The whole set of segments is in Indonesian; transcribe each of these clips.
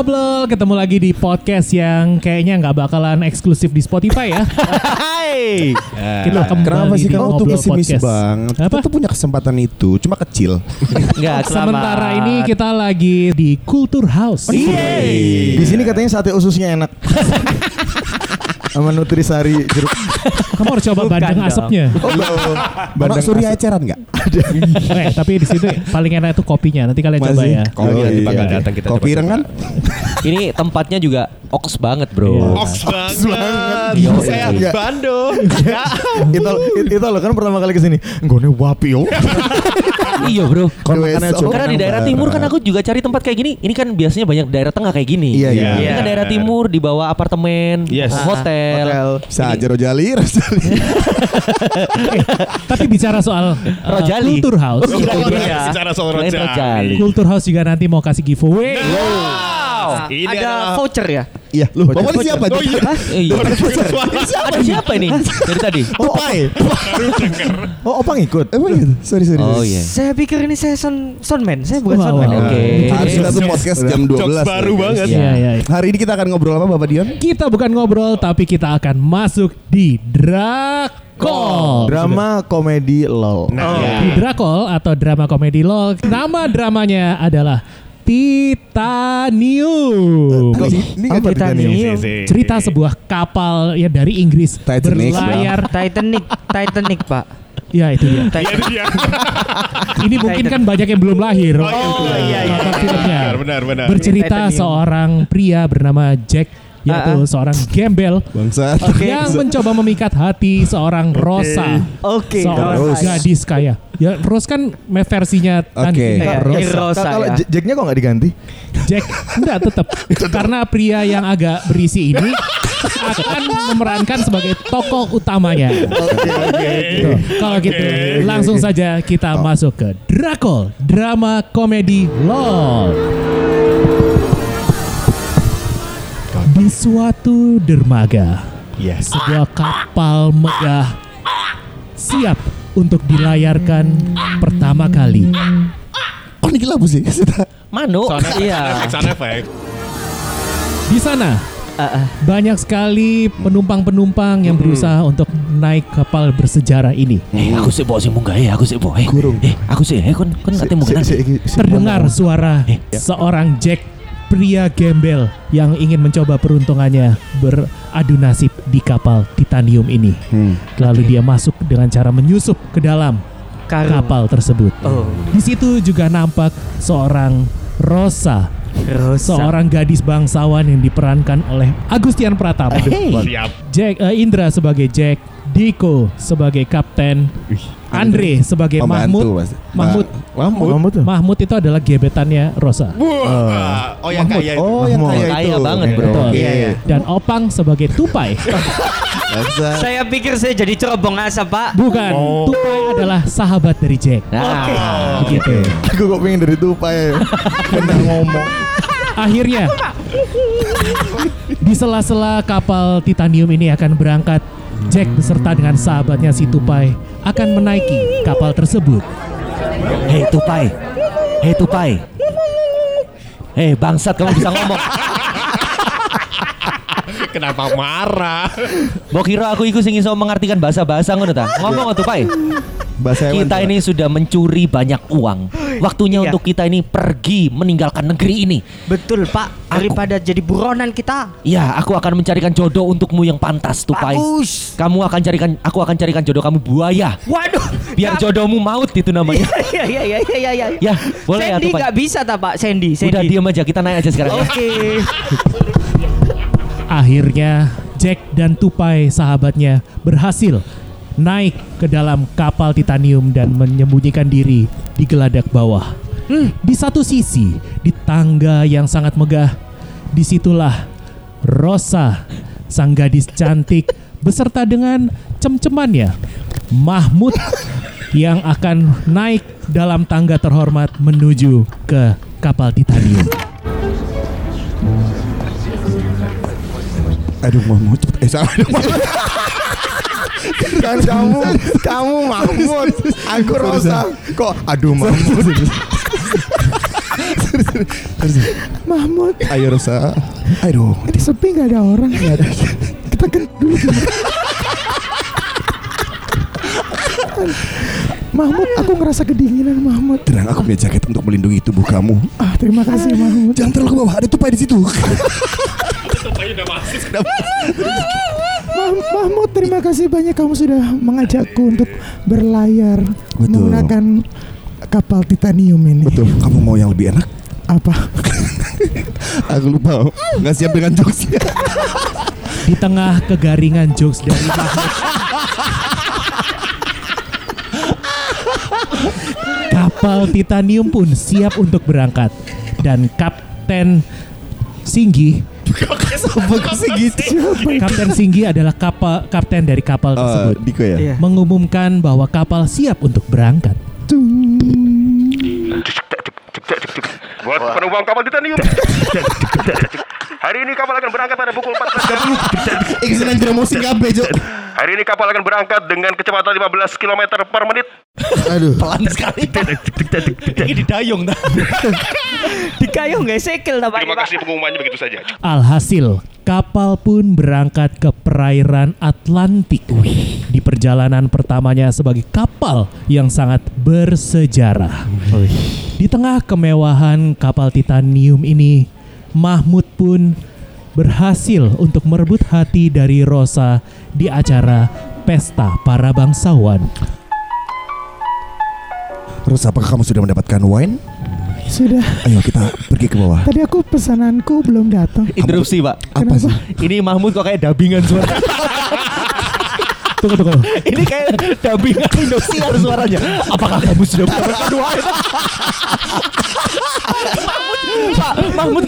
ngobrol, ketemu lagi di podcast yang kayaknya nggak bakalan eksklusif di Spotify ya. Hai. Kita kembali Kenapa sih kamu tuh pesimis Podcast. banget? Apa? Kita tuh punya kesempatan itu, cuma kecil. Enggak, Sementara ini kita lagi di Culture House. Di sini katanya sate ususnya enak. Sama nutrisari jeruk. Kamu harus coba bandeng dong. asapnya. Oh, Bandang Surya eceran enggak? Eh, tapi di situ paling enak itu kopinya. Nanti kalian coba ya. Kopi Oh, nanti iya. bakal datang kita Kopi ireng kan? Ini tempatnya juga oks banget, Bro. Iya. Oks banget. Iya, Saya iya. Bandung. itu itu lo kan pertama kali ke sini. Gue wapi yo. iya, Bro. Kon Wes, makannya oh, coba. Karena di daerah timur kan aku juga cari tempat kayak gini. Ini kan biasanya banyak daerah tengah kayak gini. Iya, iya. Ini kan daerah timur di bawah apartemen, Yes. hotel. Hotel. Bisa aja Rojali, Rojali. Tapi bicara soal uh, Rojali. Culture House. Iya. Bicara soal Rojali. Culture House juga nanti mau kasih giveaway. Wow. Ini ada adalah- voucher ya? Iya, lu pokoknya siapa? Oh iya. Iya. Suara Ada siapa ini dari tadi? Oh, Tupai. Oh, opa ngikut. Emang gitu? Sorry, sorry. Oh iya. Saya pikir ini saya son soundman, saya bukan soundman. wow. Oke. Harus kita tuh podcast jam 12. Jokes baru ya, guys. banget. Iya, iya. iya. Hari ini kita akan ngobrol apa Bapak Dion? Kita bukan ngobrol tapi kita akan masuk di Drakol. Drama komedi lol. Nah, Di Drakol atau drama komedi LOL, nama dramanya adalah Titanium. Ini kan Apa Titanium? Si, si. Cerita sebuah kapal ya dari Inggris Titanic, berlayar. Titanic, Titanic, Pak. Ya itu dia. Iya, itu dia. Ini mungkin kan banyak yang belum lahir. Oh, iya, iya. Nonton filmnya. Benar, benar, benar. Bercerita Titanium. seorang pria bernama Jack yaitu Ah, ah. seorang gembel Bangsat. yang mencoba memikat hati seorang Rosa. Oke, seorang Rose. gadis kaya. Ya Rose kan me- versinya Oke. Iya, Rose. iya. Rosa Kalau ya. Jacknya kok nggak diganti? Jack enggak tetap karena pria yang agak berisi ini akan memerankan sebagai tokoh utamanya. Tuh, Kalau gitu langsung saja kita masuk ke Drakol drama komedi LOL. Suatu dermaga, Yes. sebuah kapal megah siap untuk dilayarkan pertama kali. Oh, ini gila sih. Manu. Sound Iya. sound. Di sana Ah, ah. banyak sekali penumpang-penumpang yang berusaha untuk naik kapal bersejarah ini. Eh, aku sih bawa sih munggah ya, aku sih bawa. Eh, Kurung. eh, aku sih, eh, kon kon nggak nanti. Terdengar suara seorang Jack pria gembel yang ingin mencoba peruntungannya beradu nasib di kapal titanium ini. Hmm. Lalu dia masuk dengan cara menyusup ke dalam Karung. kapal tersebut. Oh, Di situ juga nampak seorang Rosa, Rosa. seorang gadis bangsawan yang diperankan oleh Agustian Pratama. Siap. Jack eh, Indra sebagai Jack, Diko sebagai kapten, Andre sebagai Pembantu Mahmud. pasti. Mahmud. Mahmud. Mahmud tuh. Mahmud itu adalah gebetannya Rosa. Wah. Oh, yang kaya itu. Oh, yang Mahmud. kaya Kaya itu. banget, bro. Betul. Oke. Iya, iya. Dan Opang sebagai Tupai. Saya pikir saya jadi cerobong asap, Pak. Bukan, Tupai adalah sahabat dari Jack. Nah, Begitu. Aku kok pengen dari tupai. Bener ngomong. Akhirnya di sela-sela kapal titanium ini akan berangkat. Jack beserta dengan sahabatnya si Tupai akan menaiki kapal tersebut. Hei Tupai, hei Tupai. Hei bangsat kamu bisa ngomong. Kenapa marah? Mau kira aku ikut sing iso mengartikan bahasa-bahasa ngono ta? Ngomong Tupai. Bahasa. Kita ini sudah mencuri banyak uang. Waktunya Iya. untuk kita ini pergi meninggalkan negeri ini. Betul, Pak. Daripada jadi buronan kita. Ya, aku akan mencarikan jodoh untukmu yang pantas, Tupai. Bagus. Kamu akan carikan, aku akan carikan jodoh kamu buaya. Waduh. Biar jodohmu maut itu namanya. Iya, iya, iya, iya, iya, iya. ya, boleh ya Sandy Tupai. nggak bisa tak, Pak? Sandy, Sandy. Udah diam aja, kita naik aja sekarang. ya. Oke. Akhirnya Jack dan Tupai sahabatnya berhasil naik ke dalam kapal titanium dan menyembunyikan diri di geladak bawah. Di satu sisi, di tangga yang sangat megah, di situlah Rosa, sang gadis cantik beserta dengan cem-cemannya, Mahmud yang akan naik dalam tangga terhormat menuju ke kapal titanium. Aduh, Mahmud cepet. Eh, salah. Kan kamu kamu Mahmud aku Rosa kok aduh Mahmud Mahmud, Ayo Rosa. Ayo. ini sepi nggak ada orang. Kita kan dulu. Mahmud, aku ngerasa kedinginan Mahmud. Tenang, aku punya jaket untuk melindungi tubuh kamu. Ah, terima kasih Mahmud. Jangan terlalu ke bawah, ada tupai di situ. Mah- Mahmud, terima kasih banyak kamu sudah mengajakku untuk berlayar Betul. menggunakan kapal titanium ini. Betul. Kamu mau yang lebih enak? Apa? Aku lupa. Nggak siap dengan jokesnya. Di tengah kegaringan jokes dari Mahmud. Kapal titanium pun siap untuk berangkat dan Kapten Singgi sih gitu? Kapten Singgi adalah kapal kapten dari kapal Eh, tersebut Diko ya? Iya. mengumumkan bahwa kapal siap untuk berangkat. Buat penumpang kapal titanium. Hari ini kapal akan berangkat pada pukul 14 jam. Eh, senang promosi kabeh. Hari ini kapal akan berangkat dengan kecepatan 15 km per menit. Aduh. Pelan sekali. Ini didayung dah. Dikayung nggak sekel Pak? Terima kasih pengumumannya begitu saja. Alhasil, kapal pun berangkat ke perairan Atlantik. Di perjalanan pertamanya sebagai kapal yang sangat bersejarah. Di tengah kemewahan kapal titanium ini, Mahmud pun berhasil untuk merebut hati dari Rosa di acara Pesta Para Bangsawan. Rosa, apakah kamu sudah mendapatkan wine? Sudah. Ayo kita pergi ke bawah. Tadi aku pesananku belum datang. Interupsi pak. Apa sih? Ini Mahmud kok kayak dubbingan suara. Tunggu, tunggu. Ini kayak dubbingan Indosiar suaranya. Apakah kamu sudah mendapatkan wine? Pak, Mahmud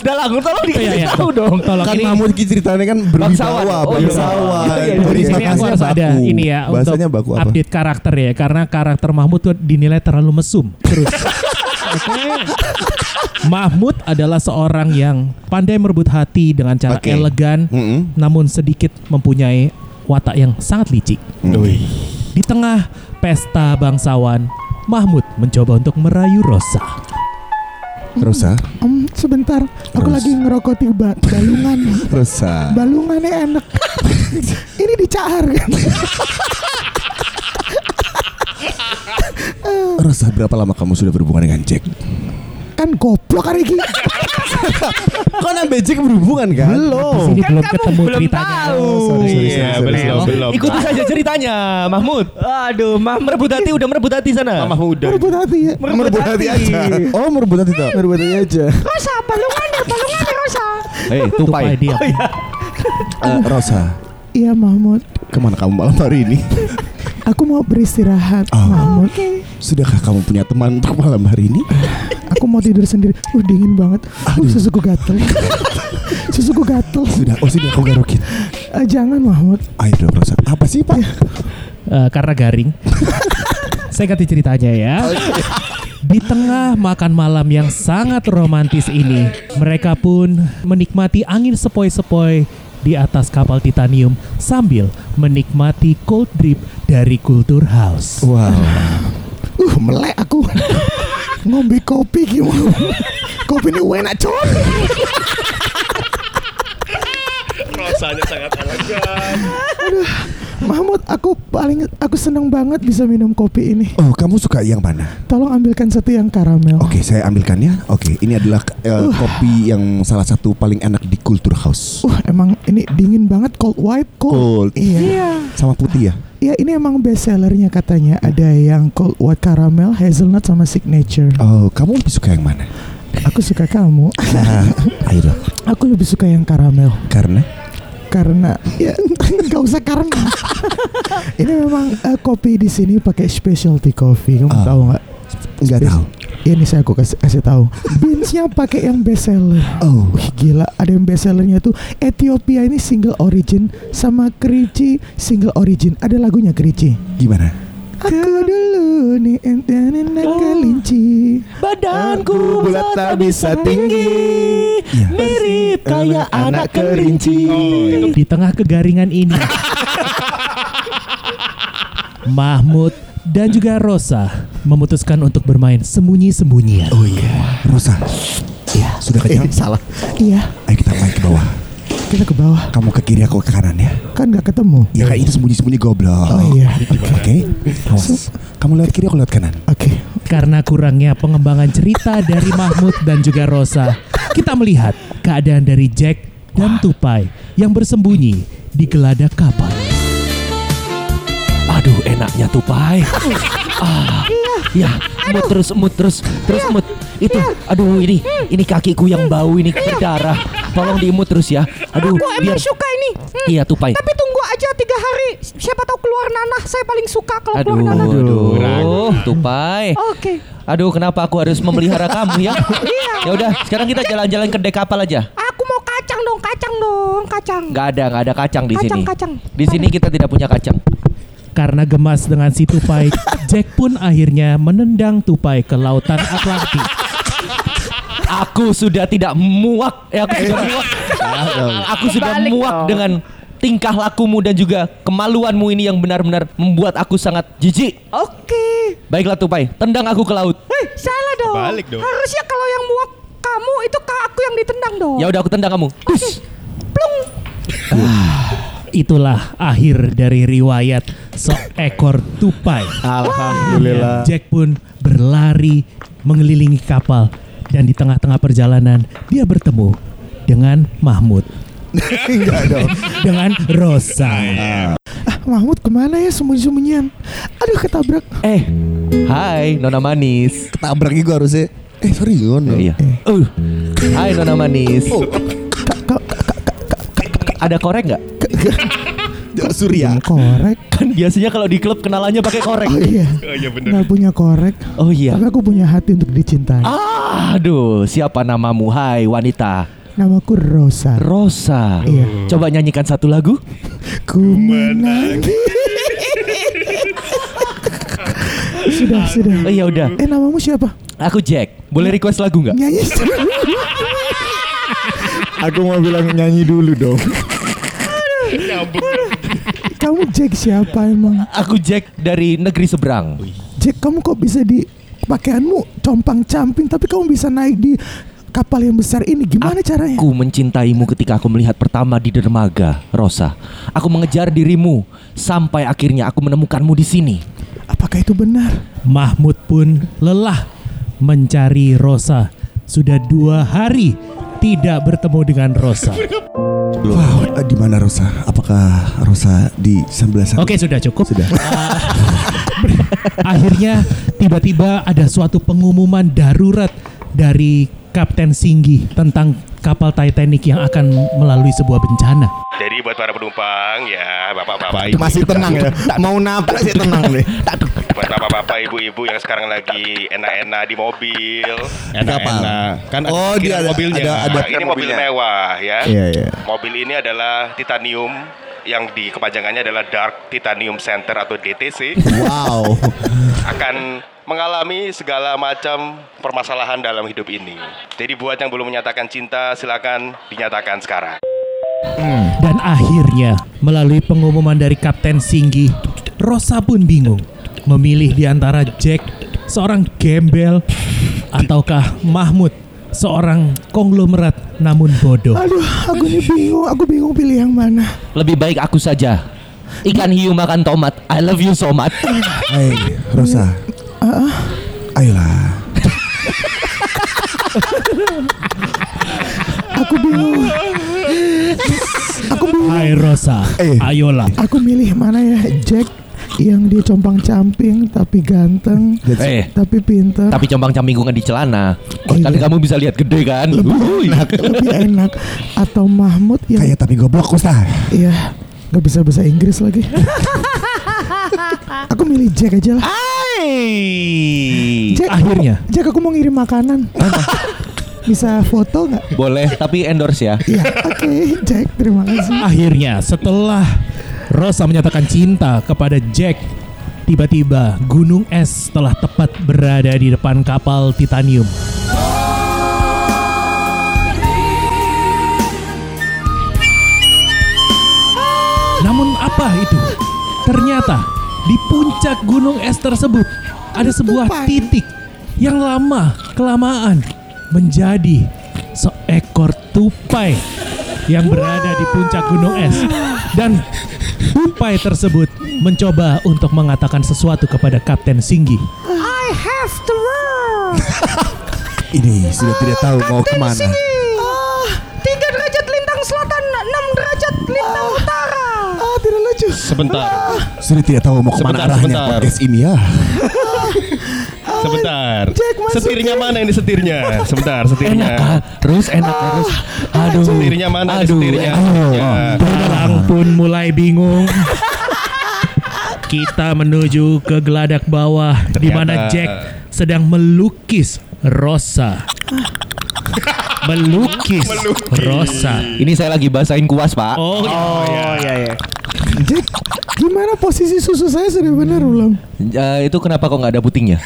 kurang luas dalang. Tolong Iya, iya. dikasih tahu dong. Tolong Kan ini Mahmud Ki ceritanya kan berwibawa, Oh, iya. bangsawan. Iya, iya, iya. Aku kasih, harus ada baku. ini ya untuk Bahasanya baku apa? update karakter ya karena karakter Mahmud tuh dinilai terlalu mesum. Terus. Oke. Mahmud adalah seorang yang pandai merebut hati dengan cara Oke. elegan Mm-mm. namun sedikit mempunyai watak yang sangat licik. Di tengah pesta bangsawan, Mahmud mencoba untuk merayu Rosa. Rosa, Em, sebentar, aku Terus. lagi ngerokok di ba- balungan. Rosa. Balungannya enak. Ini dicaar kan? Rosa, berapa lama kamu sudah berhubungan dengan Jack? Kan goblok hari ini. Kok nambah Jack berhubungan kan? Di sini belum ketemu belum ceritanya. tahu. Oh, sorry, sorry, Iya, sorry, sorry. belum, belum. Ikuti saja ceritanya, Mahmud. Aduh, Mahmud. Merebut hati udah merebut hati sana. Mama muda. Merebut hati ya. Merebut hati aja. Oh, merebut hati tak? Merebut hati aja. Rosa, balungannya, balungannya Rosa. Hei, Tupai tupai. dia. Eh, Rosa, Iya Mahmud. ke mana kamu malam hari ini? Aku mau beristirahat Oh. Mahmud. Sudahkah kamu punya teman untuk malam hari ini? Aku mau tidur sendiri. Uh dingin banget. Uh susuku gatel. susuku gatel. Sudah, oh sini aku garokin. Eh, jangan Mahmud. Ayo dong Rosa. Apa sih Pak? Eh, karena garing. Saya ganti ceritanya ya. Di tengah makan malam yang sangat romantis ini, mereka pun menikmati angin sepoi-sepoi di atas kapal titanium sambil menikmati cold drip dari Culture House. Wow. Uh melek aku. Ngombe kopi gimana? kopi ini enak coy. Rasanya sangat elegan. Mahmud, aku paling aku seneng banget bisa minum kopi ini. Oh, kamu suka yang mana? Tolong ambilkan satu yang karamel. Oke, saya ambilkannya. Oke, ini adalah eh, kopi yang salah satu paling enak di Culture House. Uh, emang ini dingin banget cold white cold. Cold. Iya. Sama putih ya? Ya ini emang best sellernya katanya. Ada yang cold white caramel, hazelnut sama signature. Oh, kamu lebih suka yang mana? Aku suka kamu. Nah, ayo dong. Aku lebih suka yang karamel Karena karena ya nggak usah karena. ini memang eh, kopi di sini pakai specialty coffee. Kamu Ah. tahu nggak? nggak tahu. Ya, ini saya aku kasih, kasih tahu. Beansnya pakai yang best seller. Oh, Wih gila, ada yang best sellernya tuh Ethiopia ini single origin sama Kerici single origin. Ada lagunya Kerici. gimana? Aku dulu nih enten enak kelinci. Badanku bulat tak bisa tinggi. Iya. Mirip kayak anak kelinci. Di tengah kegaringan ini, Mahmud dan juga Rosa memutuskan untuk bermain sembunyi-sembunyian. Oh iya. Rosa. Iya. Sudah Eh, kenyang? salah. Iya, Ayo kita main ke bawah. kita ke bawah. Kamu ke kiri, aku ke kanan ya. Kan nggak ketemu. Ya kan itu sembunyi-sembunyi goblok. Oh iya. Oke. Awas. Kamu lewat kiri, aku lewat kanan. Oke. Karena kurangnya pengembangan cerita dari Mahmud dan juga Rosa, kita melihat keadaan dari Jack dan Tupai yang bersembunyi di geladak kapal. Aduh, enaknya tupai. Ah, ya, emut terus, emut terus, terus emut. Itu, aduh ini, ini kakiku yang bau ini berdarah. Tolong diemut terus ya. Aduh, Aku emang biar. suka ini. Hmm, Iya tupai. Tapi tunggu aja tiga hari. Siapa tahu keluar nanah. Saya paling suka kalau Aduh, keluar nanah. aduh, tupai. Oke. Aduh, kenapa aku harus memelihara kamu ya? Ya udah, sekarang kita jalan-jalan ke dek kapal aja. Aku mau kacang dong, kacang dong, kacang. Nggak ada, nggak ada kacang di Kacang, sini. kacang. Di sini kita tidak punya kacang. Karena gemas dengan si Tupai, Jack pun akhirnya menendang Tupai ke lautan Atlantik. Aku sudah tidak muak. Eh, aku sudah muak. aku sudah Balik muak dong. dengan tingkah lakumu dan juga kemaluanmu ini yang benar-benar membuat aku sangat jijik. Oke. Baiklah Tupai, tendang aku ke laut. Hei, salah dong. Balik dong. Harusnya kalau yang muak kamu itu ke aku yang ditendang dong. Ya udah aku tendang kamu. Dus. Plung. Itulah akhir dari riwayat seekor tupai. Alhamdulillah. Jack pun berlari mengelilingi kapal dan di tengah-tengah perjalanan dia bertemu dengan Mahmud, Enggak dong. dengan Rosa. Ah, Mahmud ke mana ya sembunyi-sembunyian? Aduh, ketabrak. Eh, hai Nona Manis. Ketabrak gue harusnya. Eh sorry Yono. Iya. Uh. Hai Nona Manis. Ka- Ada korek nggak? Surya. korek. Kan biasanya kalau di klub kenalannya pakai korek. Oh iya. Oh iya bener. Nggak punya korek. Oh iya. Tapi aku punya hati untuk dicintai. Aduh, siapa namamu? Hai wanita. Namaku Rosa. Rosa. Iya. Coba nyanyikan satu lagu. Ku menangis. sudah, sudah. Oh iya udah. Eh namamu siapa? Aku Jack. Boleh request lagu nggak? Nyanyi. Aku mau bilang nyanyi dulu dong. kamu Jack siapa emang? Aku Jack dari negeri seberang. Jack kamu kok bisa di pakaianmu compang camping tapi kamu bisa naik di kapal yang besar ini gimana caranya? Aku mencintaimu ketika aku melihat pertama di dermaga, Rosa. Aku mengejar dirimu sampai akhirnya aku menemukanmu di sini. Apakah itu benar? Mahmud pun lelah mencari Rosa. Sudah dua hari tidak bertemu dengan Rosa. Wow, di mana Rosa? Apakah Rosa di sebelah sana? Oke sudah cukup. Sudah. Akhirnya tiba-tiba ada suatu pengumuman darurat dari Kapten Singgi tentang kapal Titanic yang akan melalui sebuah bencana. Jadi buat para penumpang ya, bapak-bapak, Masih tenang ya. Mau nabrak sih tenang nih. Buat bapak-bapak, ibu-ibu yang sekarang lagi enak-enak di mobil. Enak-enak. Kan Oh, dia ada- ada- ada- ini mobil mewah ya. Iya, iya. Mobil ini adalah titanium yang di kepanjangannya adalah Dark Titanium Center atau DTC Wow. akan mengalami segala macam permasalahan dalam hidup ini. Jadi buat yang belum menyatakan cinta silakan dinyatakan sekarang. Dan akhirnya melalui pengumuman dari Kapten Singgi, Rosa pun bingung memilih di antara Jack, seorang gembel, ataukah Mahmud, seorang konglomerat namun bodoh. Aduh, aku ini bingung. Aku bingung pilih yang mana. Lebih baik aku saja. Ikan hiu makan tomat. I love you so much. Hei, Rosa. Ayolah. Aku bingung. Aku bingung. Hai Rosa, Eh. ayolah. Aku milih mana ya? Jack yang dia compang camping tapi ganteng, Eh, tapi pinter. tapi compang campinggungan di celana. Oh, kan iya. kamu bisa lihat gede kan? Wuih. lebih enak atau Mahmud yang Kayak tapi goblok Ustaz. Iya, nggak bisa bahasa Inggris lagi. aku milih Jack aja lah. Hai. Jack, Akhirnya. Jack aku mau ngirim makanan. bisa foto nggak? Boleh, tapi endorse ya. Iya, oke, Jack, terima kasih. Akhirnya setelah Rosa menyatakan cinta kepada Jack, tiba-tiba gunung es telah tepat berada di depan kapal titanium. Namun apa itu? Ternyata di puncak gunung es tersebut ada sebuah titik yang lama kelamaan menjadi seekor tupai yang berada di puncak gunung es dan tupai tersebut mencoba untuk mengatakan sesuatu kepada Kapten Singgi. I have the world. Ini sudah tidak tahu mau ke mana. Ah, tiga derajat lintang selatan, enam derajat lintang utara. Ah, tidak lucu. Sebentar, Sudah tidak tahu mau ke mana Sebentar, arahnya sebentar. podcast ini ya. Sebentar. Jack masukin. Setirnya mana ini setirnya? Sebentar, Enak setirnya. ah, terus enak terus. Aduh. Setirnya mana ini Aduh. setirnya? aduh. Ya. Penerang pun mulai bingung. Kita menuju ke geladak bawah di mana Jack sedang melukis Rosa. melukis, Rosa. Ini saya lagi basahin kuas, Pak. Oh, iya iya. Jack, gimana posisi susu saya sudah benar belum? Eh, itu kenapa kok nggak ada putingnya?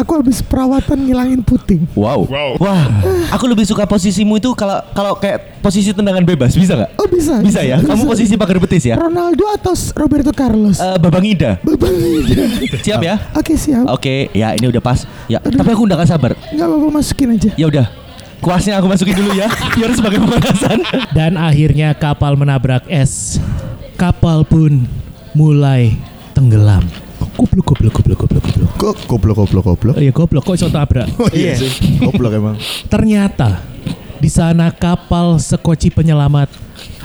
Aku habis perawatan ngilangin puting. Wow. Wow. Wah, aku lebih suka posisimu itu kalau kalau kayak posisi tendangan bebas, bisa nggak? Oh bisa. Bisa ya? Kamu posisi pagar betis ya? Ronaldo atau Roberto Carlos? Eh, Babang Ida. Babang Ida. Siap ya? Oke siap. Oke, ya ini udah pas. Ya, tapi aku udah gak sabar. Nggak apa-apa masukin aja. Ya udah. Kuasnya aku masukin dulu ya, biar sebagai pemanasan. Dan akhirnya kapal menabrak es. Kapal pun mulai tenggelam. Goblok, goblok, goblok, goblok, goblok. Kok goblok goblok goblok? Oh iya goblok, kok iso tabrak? Oh iya sih. Goblok emang. Ternyata di sana kapal sekoci penyelamat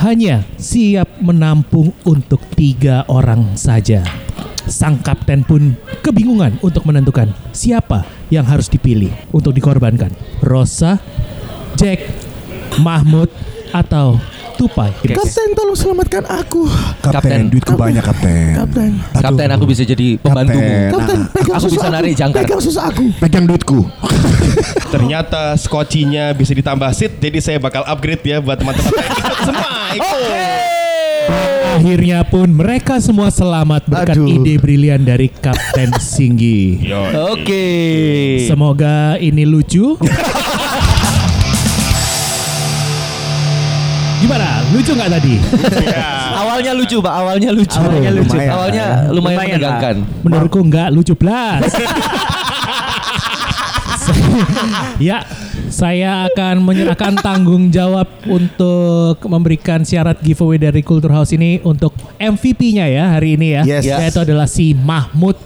hanya siap menampung untuk tiga orang saja. Sang kapten pun kebingungan untuk menentukan siapa yang harus dipilih untuk dikorbankan. Rosa, Jack, Mahmud, atau Tupai. Kapten tolong selamatkan aku. Kapten. Kapten, duitku banyak kapten. Kapten. Aduh. Kapten aku bisa jadi pembantumu. Kapten. Kapten, Nah, pegang aku susu bisa narik jangkar. Pegang susu aku. Pegang duitku. Ternyata skocinya bisa ditambah seat, jadi saya bakal upgrade ya buat teman-teman. Ikut semua, ikut. Akhirnya pun mereka semua selamat berkat Aduh. ide brilian dari Kapten Singgi. Oke. Semoga ini lucu. Gimana? Lucu nggak tadi? Awalnya lucu, Pak. Awalnya lucu. Awalnya lucu. Lumayan. Awalnya lumayan, menegangkan. Menurutku nggak lucu blas. ya, saya akan menyerahkan tanggung jawab untuk memberikan syarat giveaway dari Culture House ini untuk MVP-nya ya hari ini ya. Yes. Yaitu adalah si Mahmud.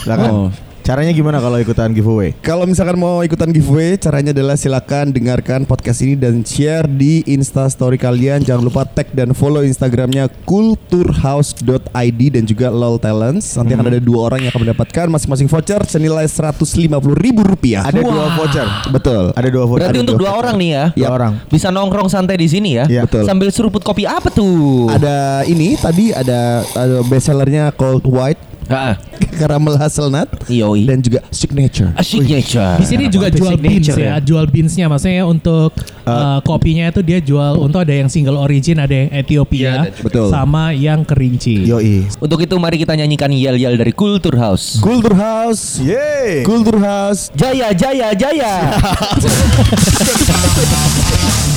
Silakan. Caranya gimana kalau ikutan giveaway? Kalau misalkan mau ikutan giveaway, caranya adalah silakan dengarkan podcast ini dan share di Insta Story kalian. Jangan lupa tag dan follow Instagramnya kulturhouse.id dan juga lol talents. Nanti akan ada dua orang yang akan mendapatkan masing-masing voucher senilai 150 ribu rupiah. Ada dua voucher. Betul. Ada dua voucher. Berarti Ada untuk dua dua orang nih ya. Dua orang. Bisa nongkrong santai di sini ya. Iya. Betul. Sambil seruput kopi apa tuh? Ada ini tadi ada, ada bestsellernya Cold White, Ah, Caramel Hazelnut, Yoi. dan juga Signature. A signature. Di sini juga Kopi jual beans ya, ya. jual beansnya maksudnya untuk uh, kopinya itu dia jual untuk ada yang single origin, ada yang Iya, Ethiopia, dan Betul. sama yang kerinci. Yoi. Untuk itu mari kita nyanyikan yel-yel dari Culture House. Kultur House. Yeay. Kultur House. Jaya, jaya, jaya.